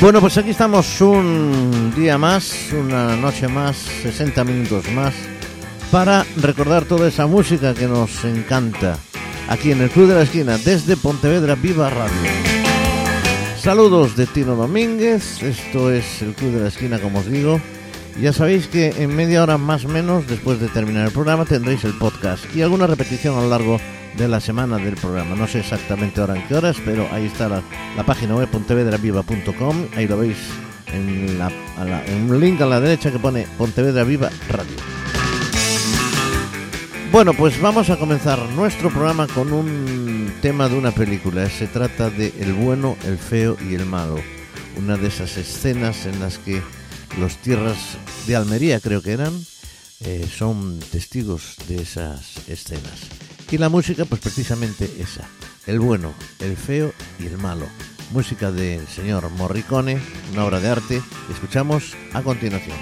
Bueno, pues aquí estamos un día más, una noche más, 60 minutos más, para recordar toda esa música que nos encanta aquí en el Club de la Esquina, desde Pontevedra Viva Radio. Saludos de Tino Domínguez, esto es el Club de la Esquina, como os digo. Ya sabéis que en media hora más o menos, después de terminar el programa, tendréis el podcast y alguna repetición a lo largo de la semana del programa. No sé exactamente ahora en qué horas, pero ahí está la, página web pontevedraviva.com. Ahí lo veis en, la- en un link a la derecha que pone Pontevedra Viva Radio. Bueno, pues vamos a comenzar nuestro programa con un tema de una película. Se trata de El bueno, el feo y el malo. Una de esas escenas en las que los tierras de Almería, creo que eran, eh, son testigos de esas escenas. Y la música, pues precisamente esa. El bueno, el feo y el malo. Música del señor Morricone, una obra de arte escuchamos a continuación.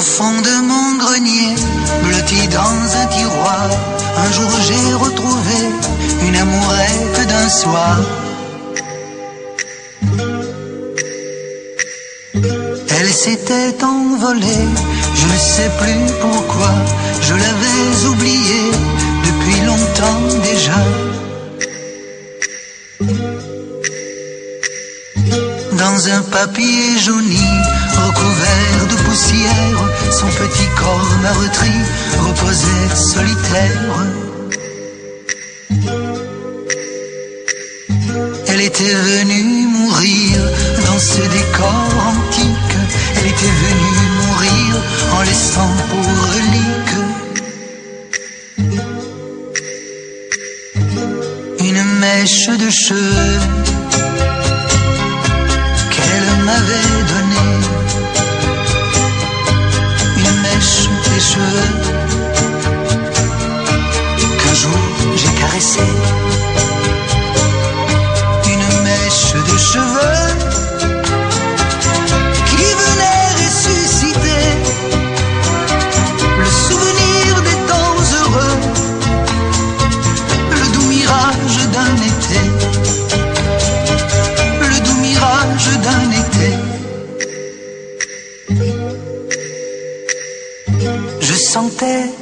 Fond de mon grenier, blotti dans un tiroir, un jour j'ai retrouvé une amourette d'un soir. Elle s'était envolée, je ne sais plus pourquoi, je l'avais oubliée depuis longtemps déjà. Dans un papier jauni, recouvert de poussière, petit corps meurtri reposait solitaire. Elle était venue mourir dans ce décor antique. Elle était venue mourir en laissant pour relique une mèche de cheveux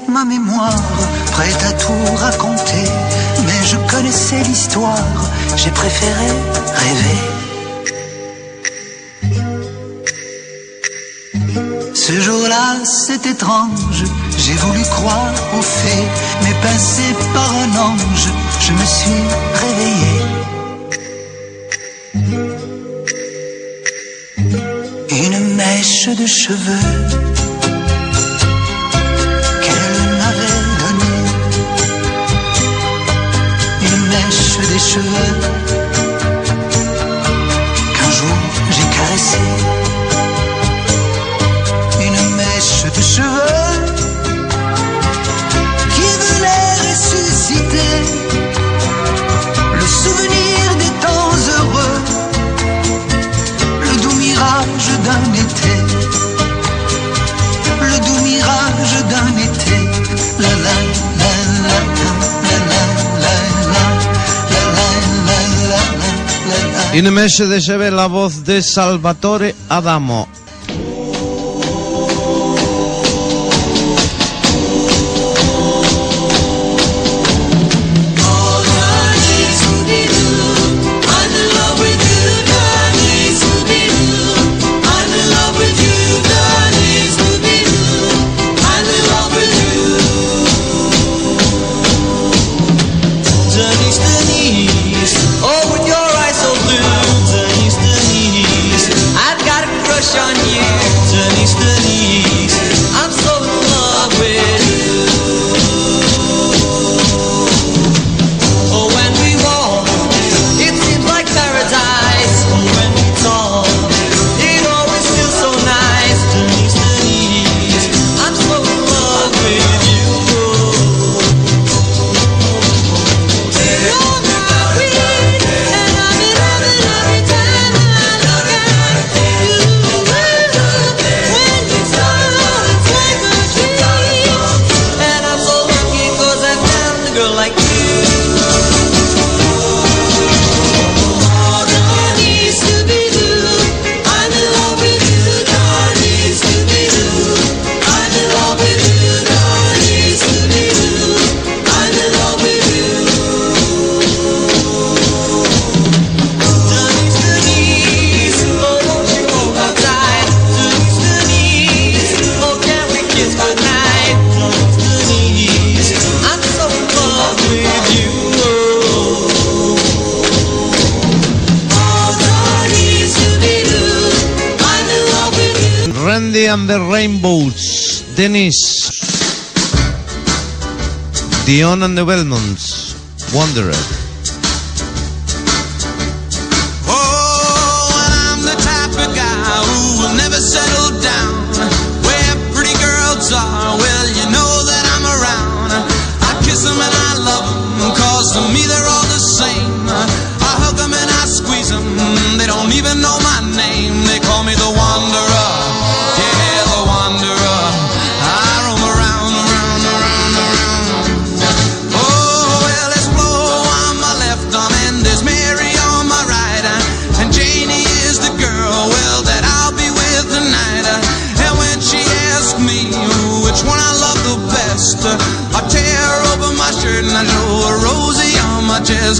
Ma mémoire, prête à tout raconter, mais je connaissais l'histoire, j'ai préféré rêver. Ce jour-là, c'est étrange, j'ai voulu croire aux faits, mais pincé par un ange, je me suis réveillé. Une mèche de cheveux une mèche des cheveux qu'un jour j'ai caressé. Une mèche de cheveux. Y en el la voz de Salvatore Adamo, the Rainbows, Denise. Dion and the Belmonts, Wanderer.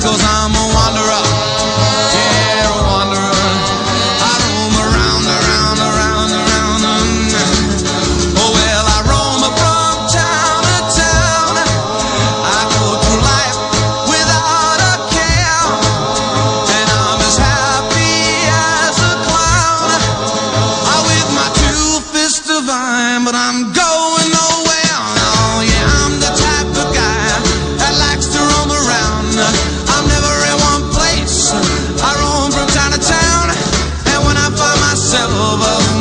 goes on. of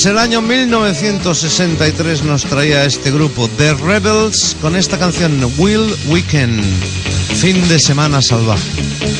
Pues el año 1963 nos traía este grupo, The Rebels, con esta canción Will Weekend, fin de semana salvaje.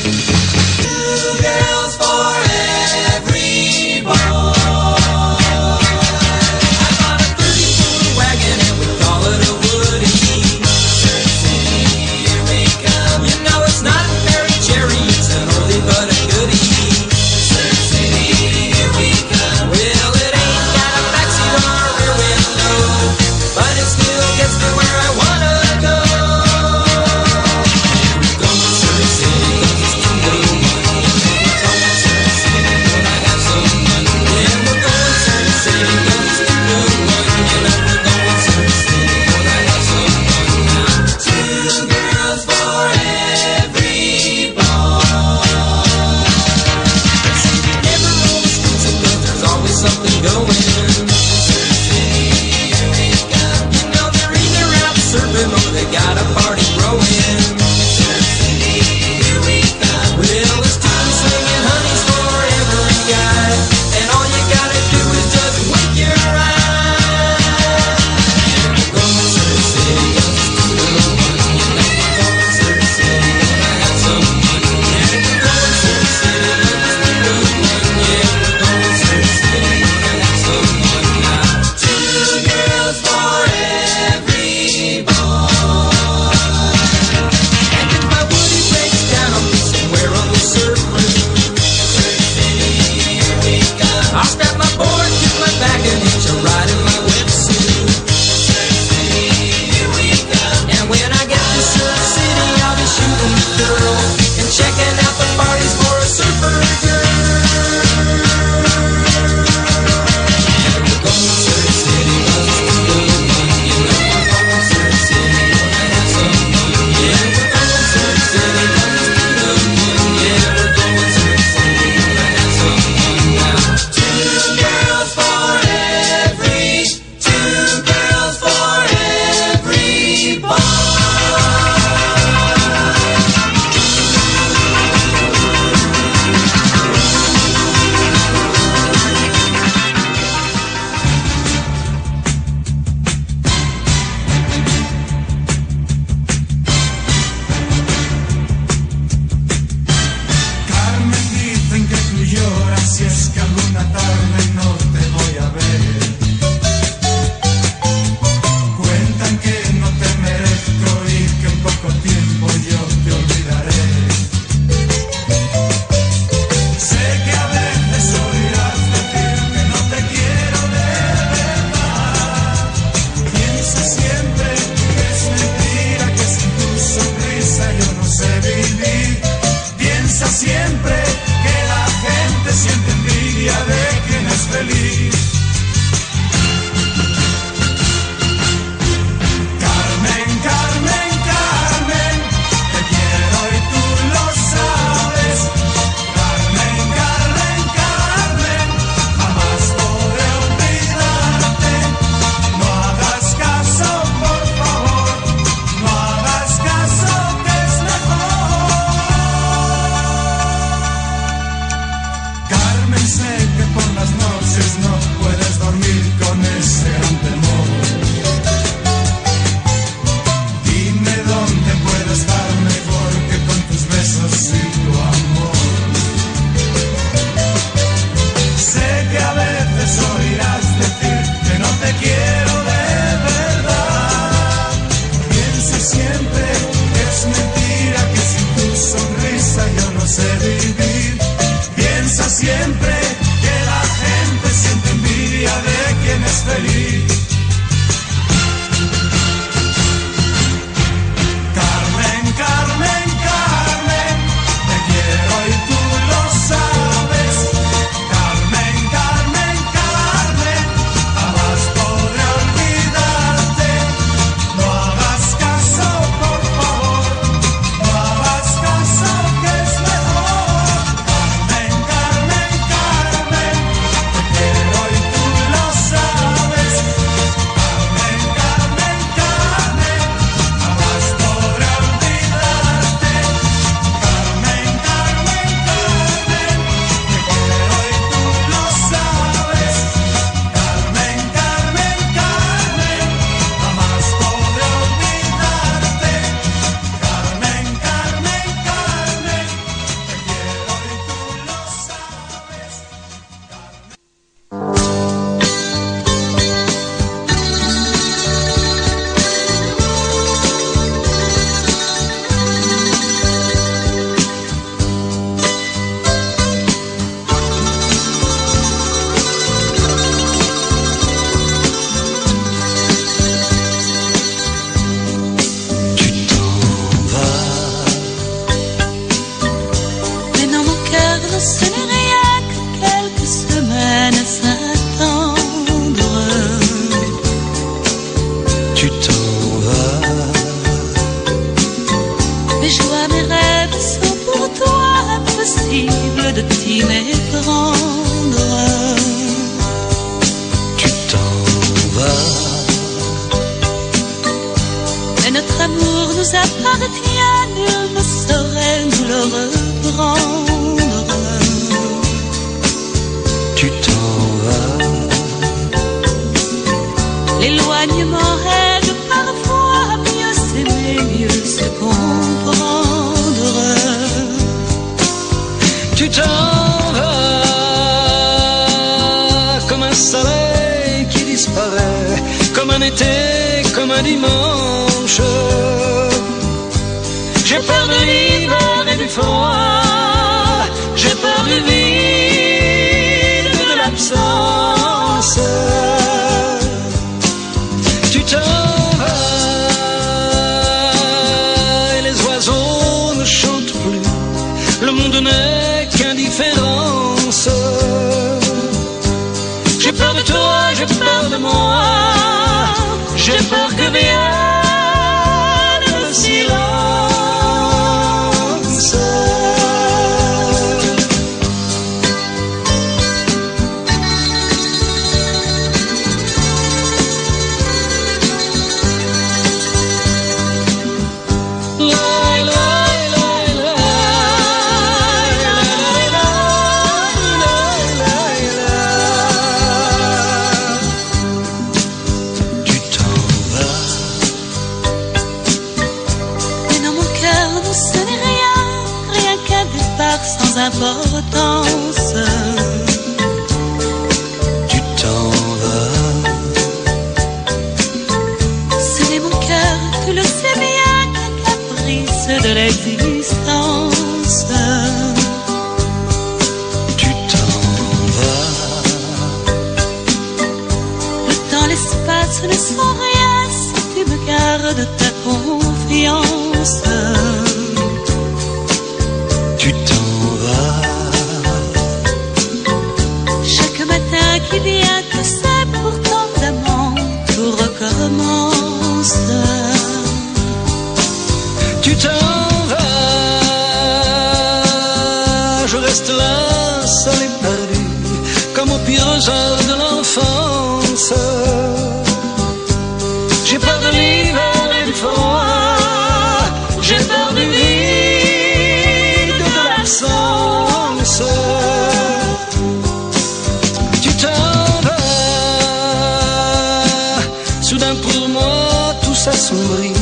sonríe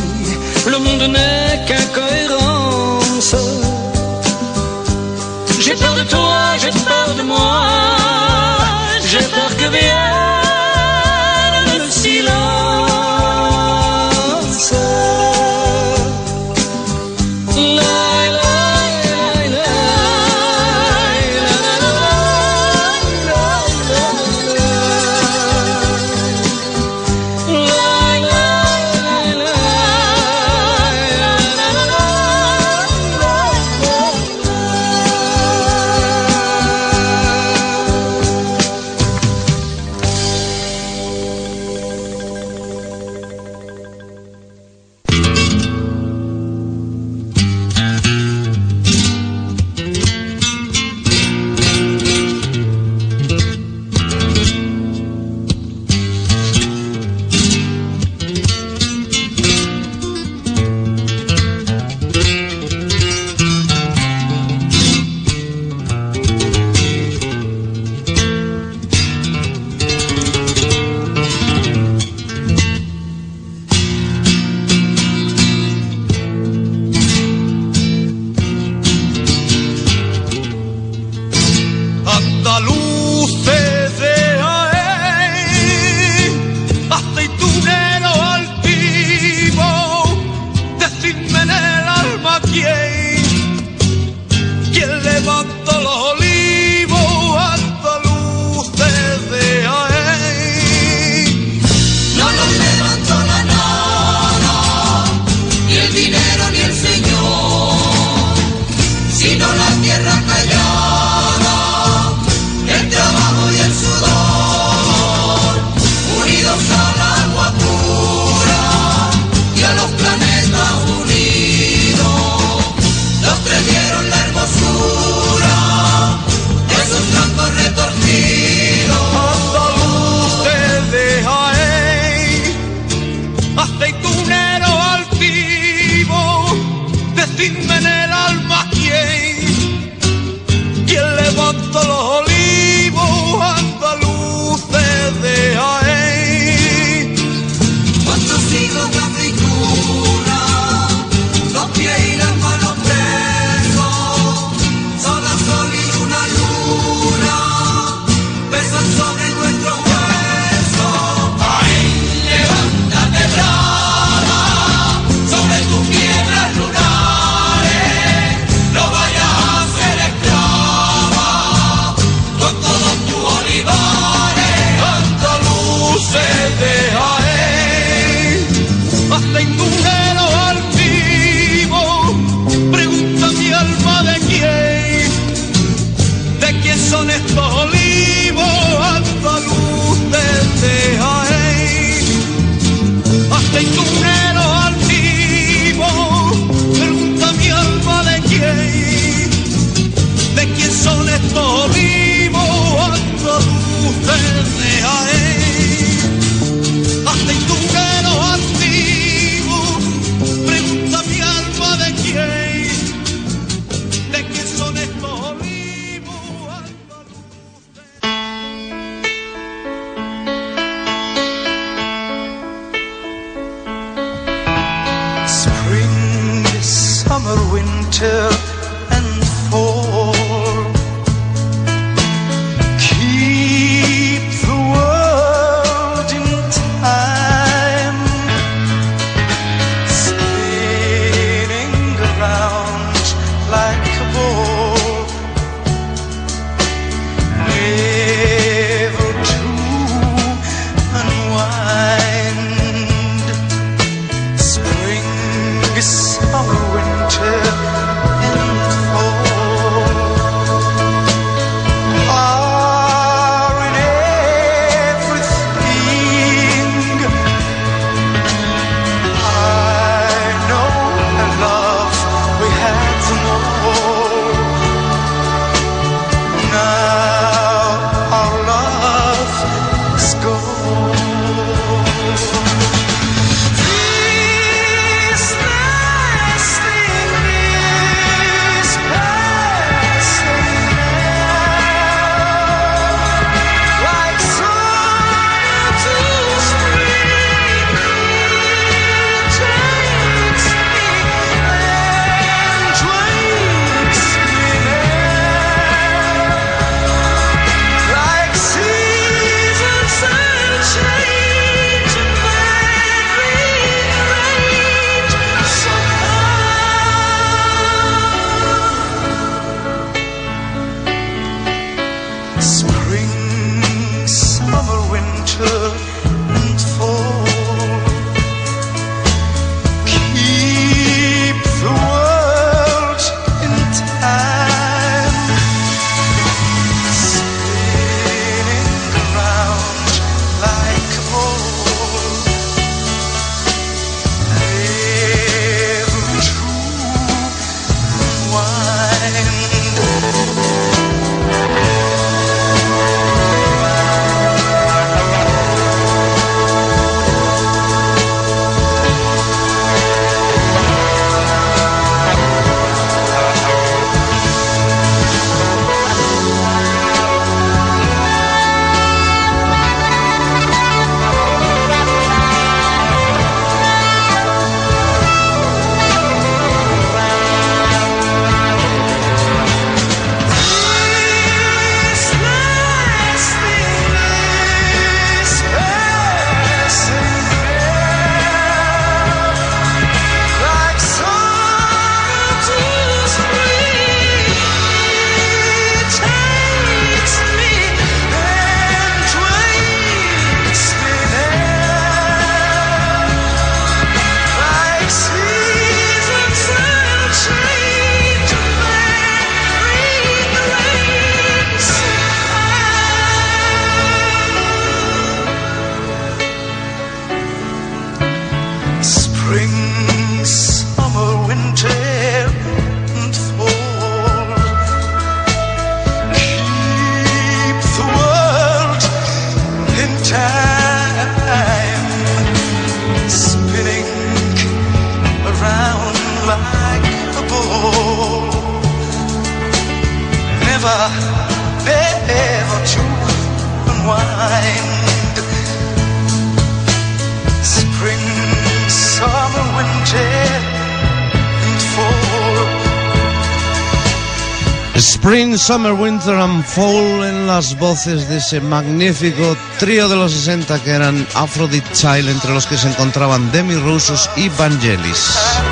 Summer, Winter and Fall en las voces de ese magnífico trío de los 60 que eran Aphrodite Child, entre los que se encontraban Demi Rusos y Vangelis.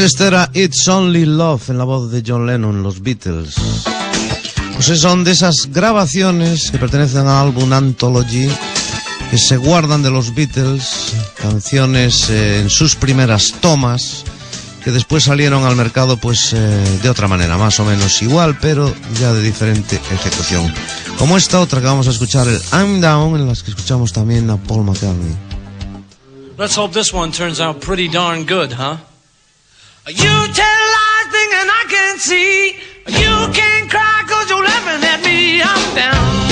Pues este era It's Only Love en la voz de John Lennon, los Beatles. Pues son de esas grabaciones que pertenecen al álbum Anthology que se guardan de los Beatles, canciones eh, en sus primeras tomas que después salieron al mercado pues eh, de otra manera, más o menos igual, pero ya de diferente ejecución. Como esta otra que vamos a escuchar, el I'm Down, en las que escuchamos también a Paul McCartney. Let's hope this one turns out pretty darn good, huh? You tell lies thinking I can see. You can't cry cause you're laughing at me. I'm down.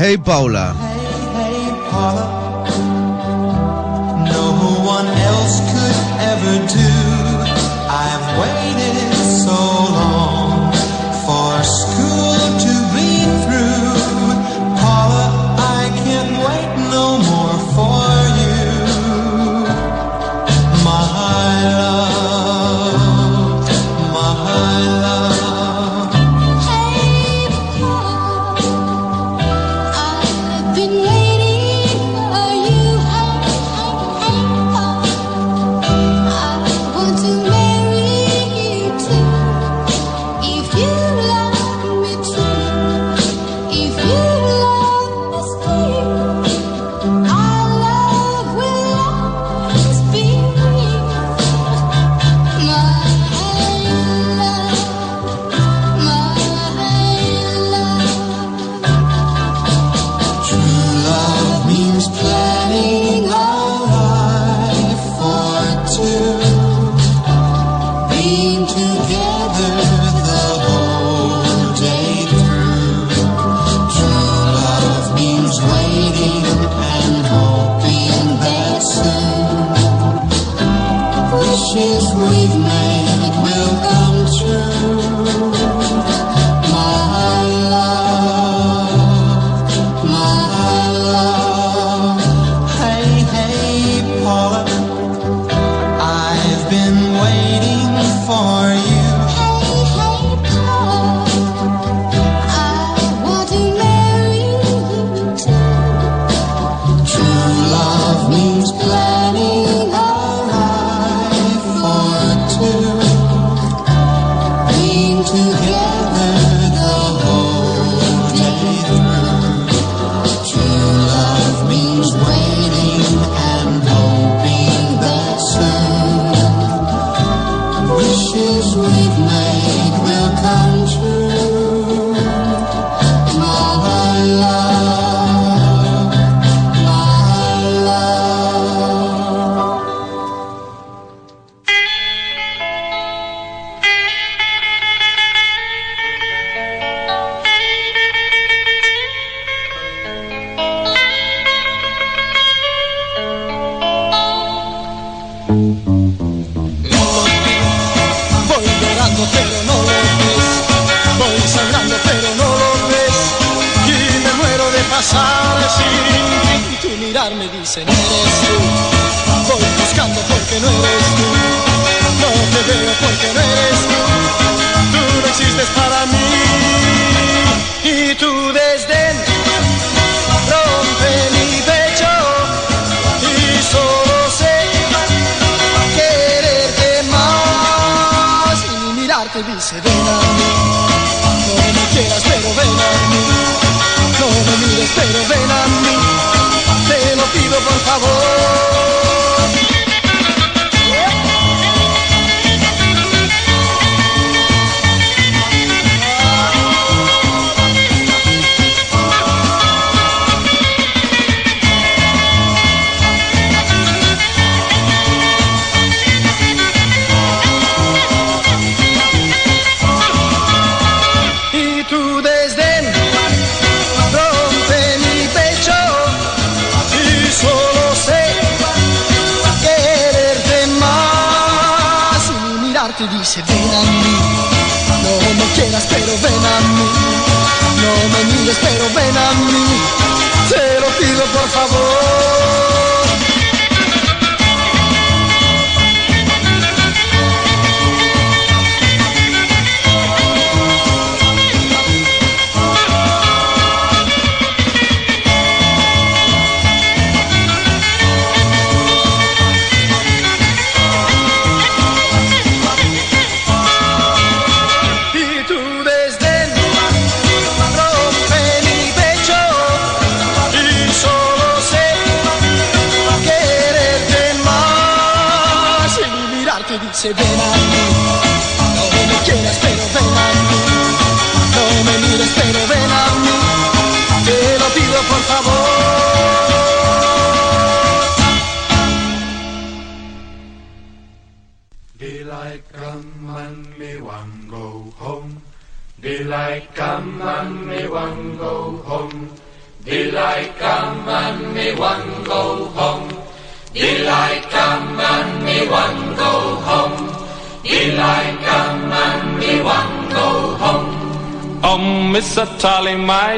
Hey Paula.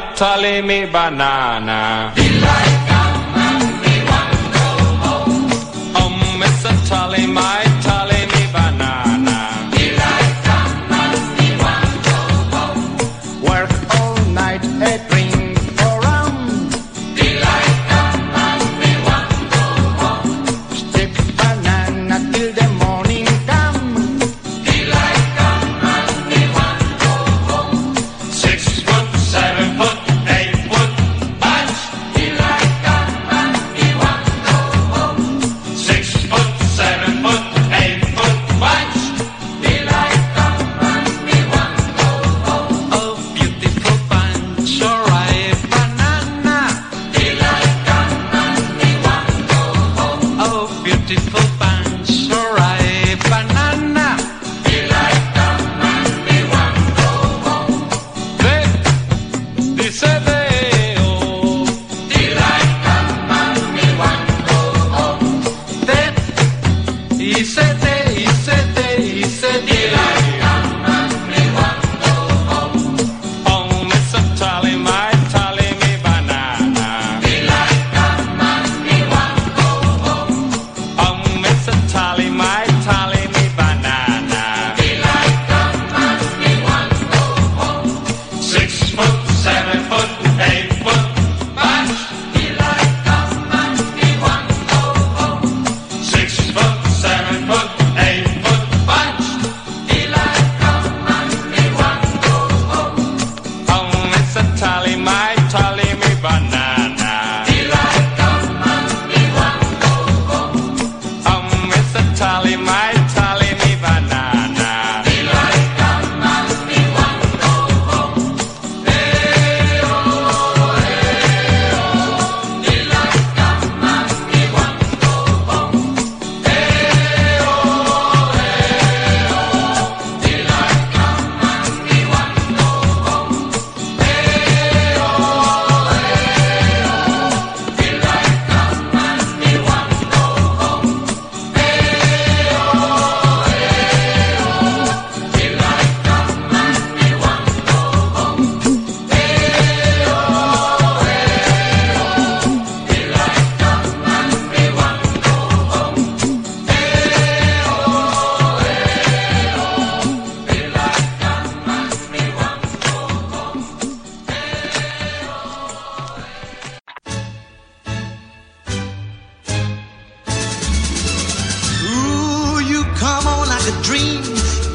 Tally, me banana. Oh,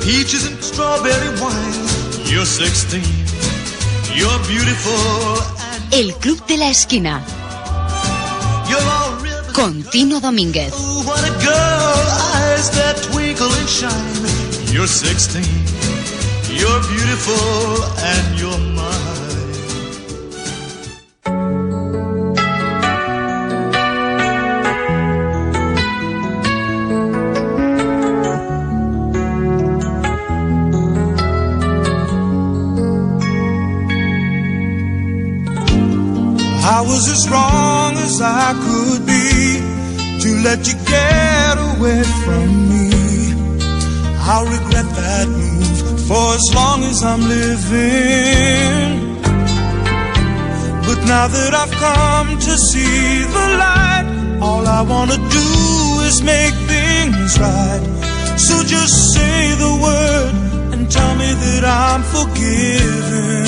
strawberry wine. You're 16, you're beautiful, El Club de la Esquina. you're all ribbon. Con Tino Domínguez. Ooh, what a girl, eyes that twinkle and shine. You're 16, you're beautiful, and you're mine. Let you get away from me. I'll regret that move for as long as I'm living. But now that I've come to see the light, all I wanna do is make things right. So just say the word and tell me that I'm forgiven.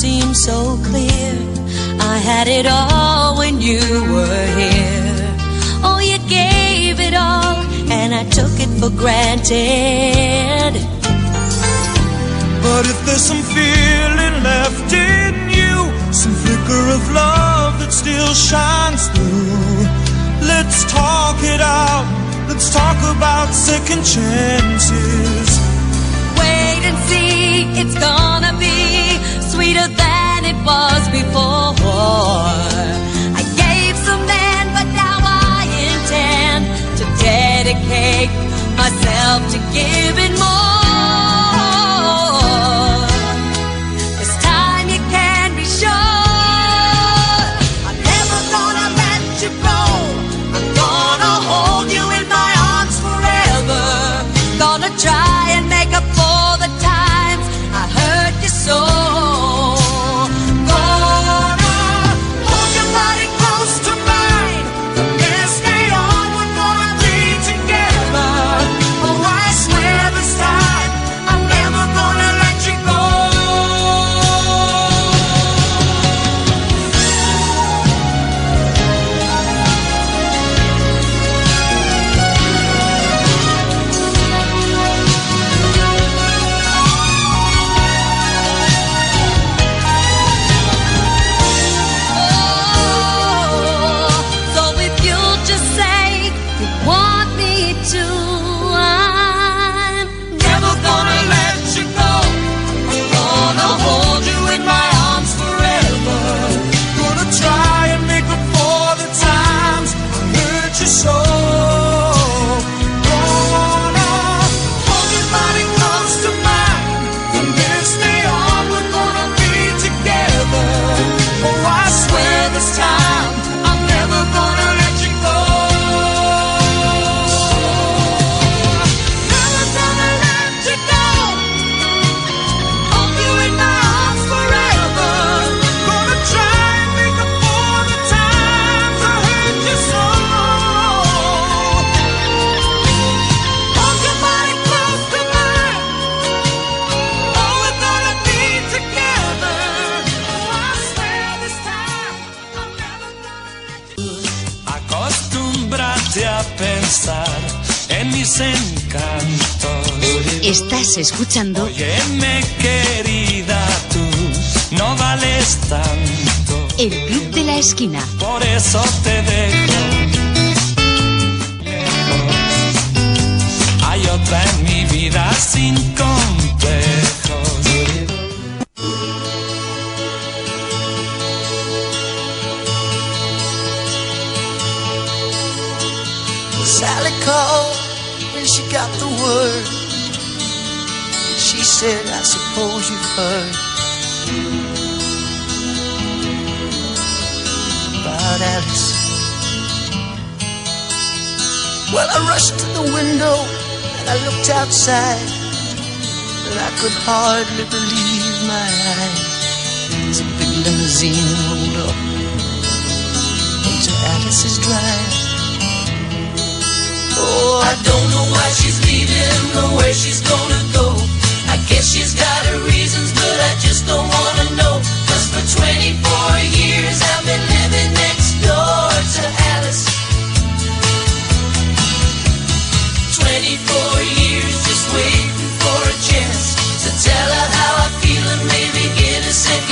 Seems so clear. I had it all when you were here. Oh, you gave it all, and I took it for granted. But if there's some feeling left in you, some flicker of love that still shines through, let's talk it out. Let's talk about second chances. Wait and see, it's gonna be sweeter than it was before. I gave some then, but now I intend to dedicate myself to giving more. Estás escuchando Óyeme, querida, tú no vales tanto. El Club de la Esquina. Por eso te dejo. Said, I suppose you've heard about Alice. Well, I rushed to the window and I looked outside, and I could hardly believe my eyes. A big limousine rolled up into Alice's drive. Oh, I don't know why she's leaving or where she's gonna go. Guess she's got her reasons, but I just don't wanna know. Cause for 24 years I've been living next door to Alice. 24 years just waiting for a chance to tell her how I feel and maybe get a second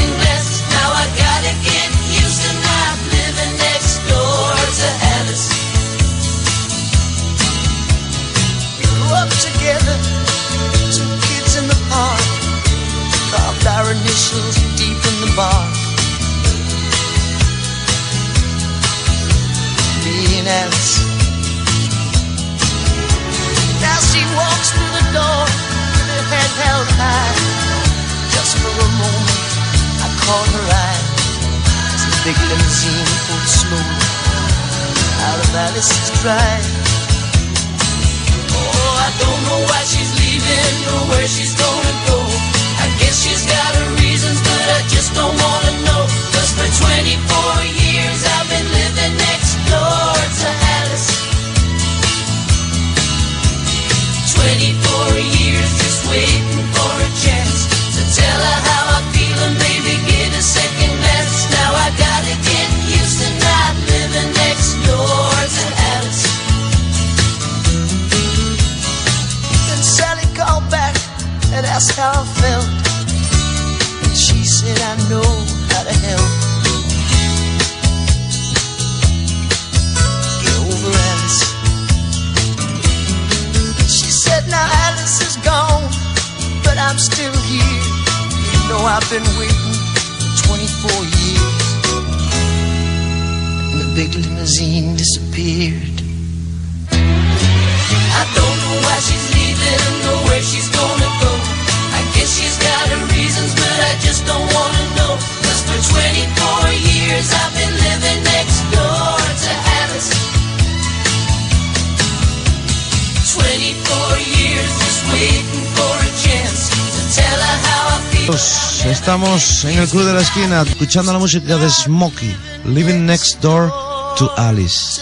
Estamos en el Club de la Esquina escuchando la música de Smokey, Living Next Door to Alice.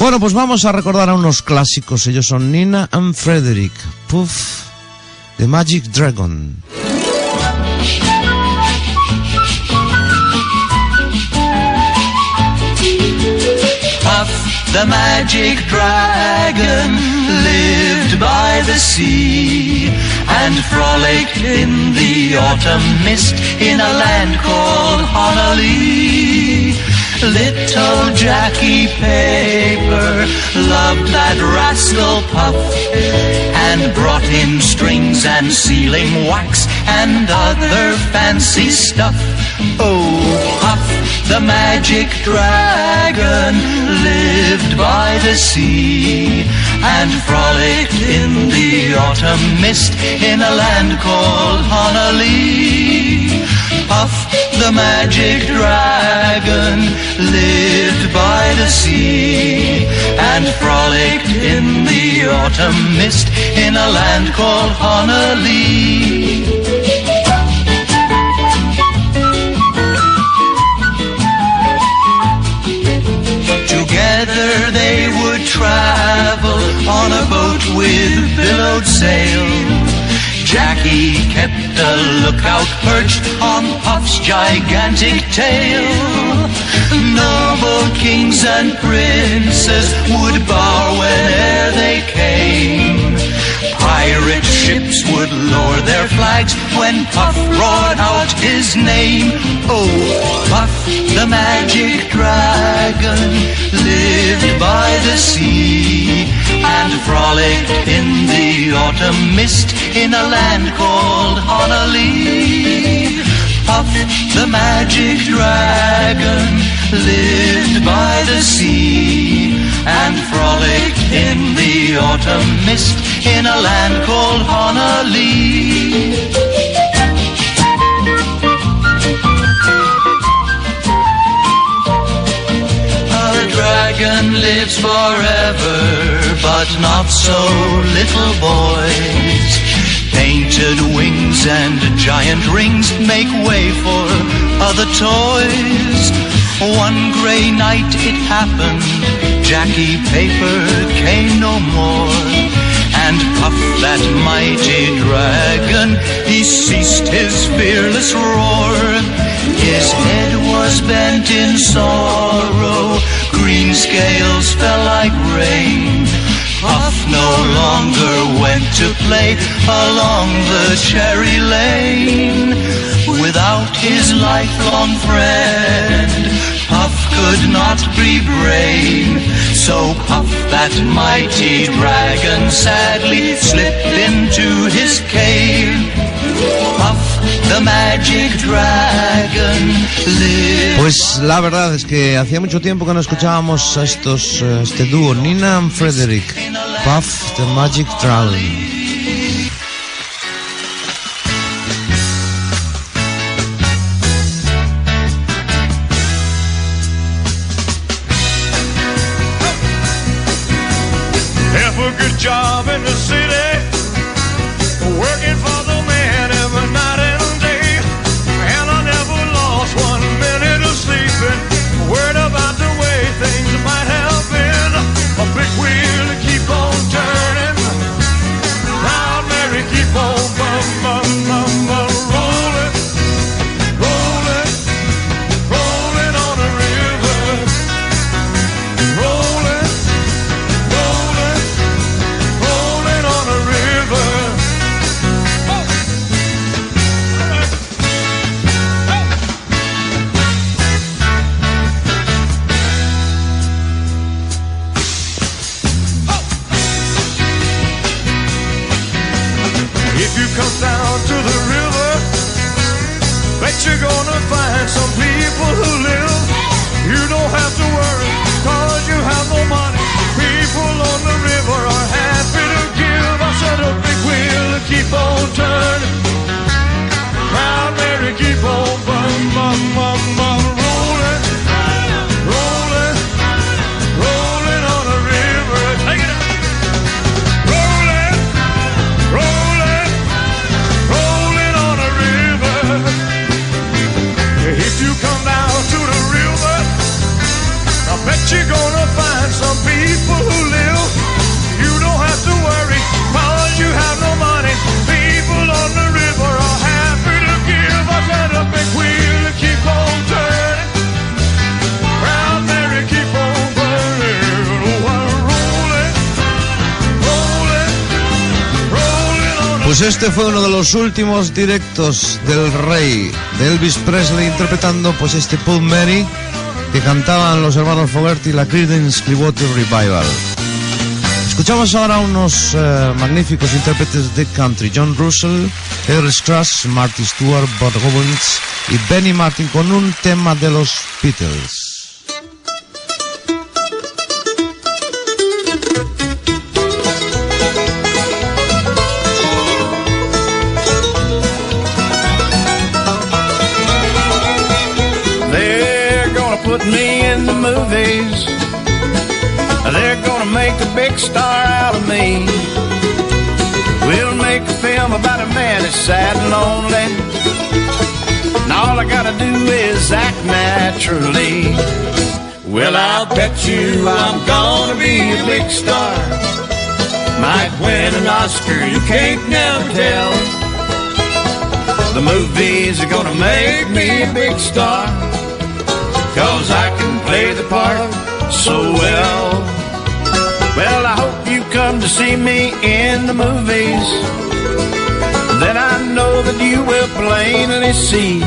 Bueno, pues vamos a recordar a unos clásicos. Ellos son Nina and Frederick, Puff, The Magic Dragon. The magic dragon lived by the sea and frolicked in the autumn mist in a land called Honolulu. Little Jackie Paper loved that rascal Puff and brought in strings and sealing wax and other fancy stuff. Oh, Puff the magic dragon lived by the sea and frolicked in the autumn mist in a land called Honolulu. Puff the magic dragon lived by the sea and frolicked in the autumn mist in a land called Honolulu. Together they would travel on a boat with billowed sail. Jackie kept a lookout perched on Puff's gigantic tail. Noble kings and princes would bow whene'er they came. Pirate ships would lower their flags when Puff roared out his name. Oh, Puff the magic dragon lived by the sea and frolicked in the autumn mist in a land called Honolulu. Puff the magic dragon lived by the sea and frolic in the autumn mist in a land called Honolulu. A dragon lives forever, but not so little boys. Painted wings and giant rings make way for other toys. One gray night it happened, Jackie Paper came no more. And Puff, that mighty dragon, he ceased his fearless roar. His head was bent in sorrow, green scales fell like rain. Puff no longer went to play along the cherry lane. Without his lifelong friend, Puff could not be brave. So Puff, that mighty dragon, sadly slipped into his cave. Puff, the magic dragon, lived. Pues la verdad es que hacía mucho tiempo que no escuchábamos a estos, eh, este dúo, Nina and Frederik, Puff the Magic Dragon. Los últimos directos del rey, de Elvis Presley, interpretando pues este Paul que cantaban los hermanos Fogerty la Creedence Clearwater Revival. Escuchamos ahora unos eh, magníficos intérpretes de country, John Russell, Eric Scratch, Marty Stewart, Bud Robbins y Benny Martin con un tema de los Beatles. Put me in the movies. They're gonna make a big star out of me. We'll make a film about a man that's sad and lonely. And all I gotta do is act naturally. Well, I'll bet you I'm gonna be a big star. Might win an Oscar, you can't never tell. The movies are gonna make me a big star. Cause I can play the part so well. Well, I hope you come to see me in the movies. Then I know that you will plainly see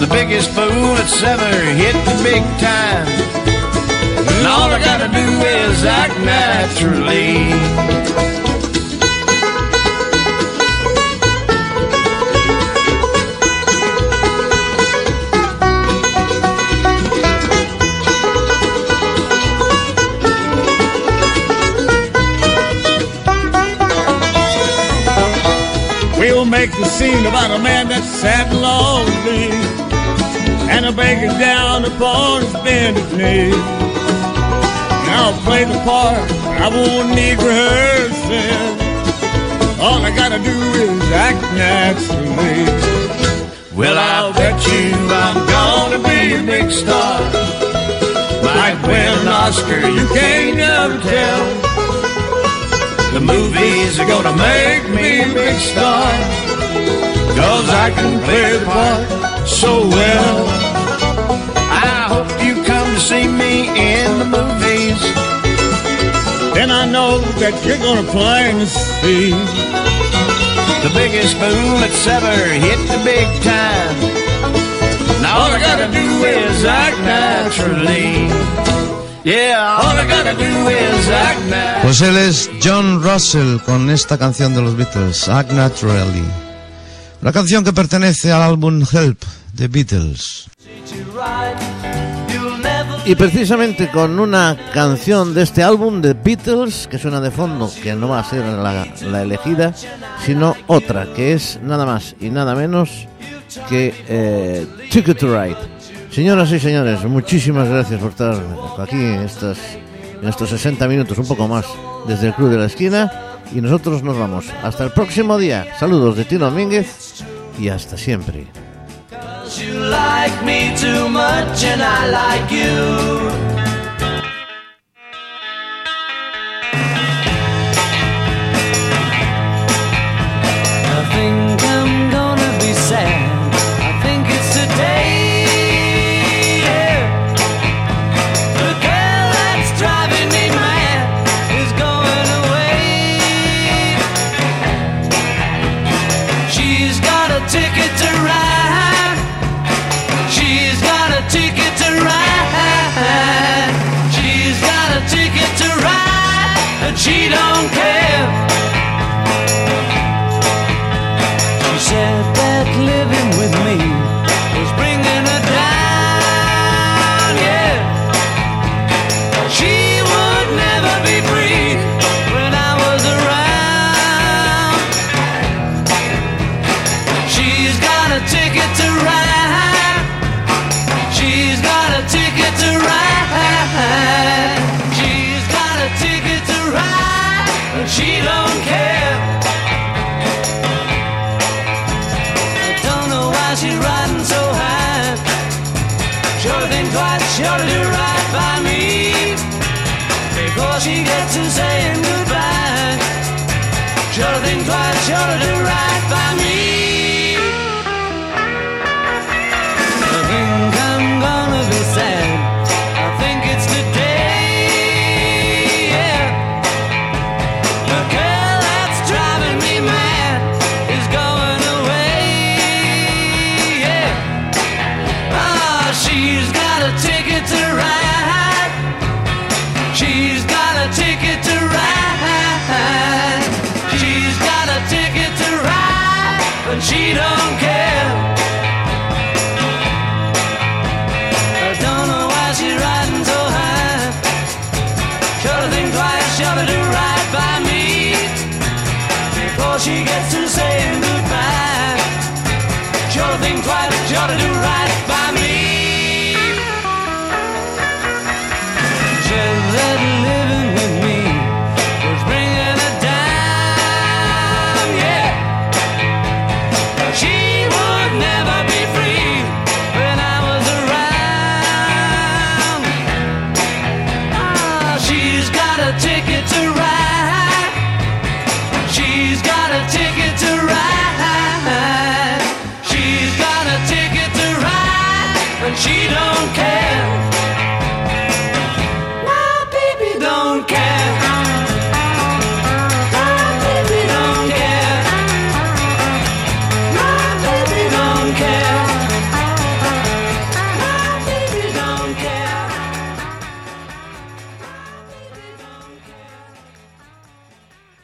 the biggest fool that's ever hit the big time. And all I gotta do is act naturally. Make the scene about a man that's sad and lonely and a beggar down upon his bended knee. And I'll play the part, I won't need rehearsing. All I gotta do is act naturally. Well, I'll bet you I'm gonna be a big star. Might win an Oscar, you can't never tell. The movies are gonna make me a big star. Cause I can play the part so well. I hope you come to see me in the movies. Then I know that you're gonna plainly see the biggest boom that's ever hit the big time. Now all I gotta do is act naturally. Yeah, all I gotta do is act naturally. Pues él es John Russell con esta canción de los Beatles, Act Naturally. Una canción que pertenece al álbum Help de Beatles. Y precisamente con una canción de este álbum de Beatles que suena de fondo, que no va a ser la, elegida, sino otra, que es nada más y nada menos que eh, Ticket to Ride. Señoras y señores, muchísimas gracias por estar aquí en, estas, en estos 60 minutos, un poco más, desde el Club de la Esquina. Y nosotros nos vamos. Hasta el próximo día. Saludos de Tino Domínguez y hasta siempre. She gets to saying goodbye. Sure think twice, sure to do.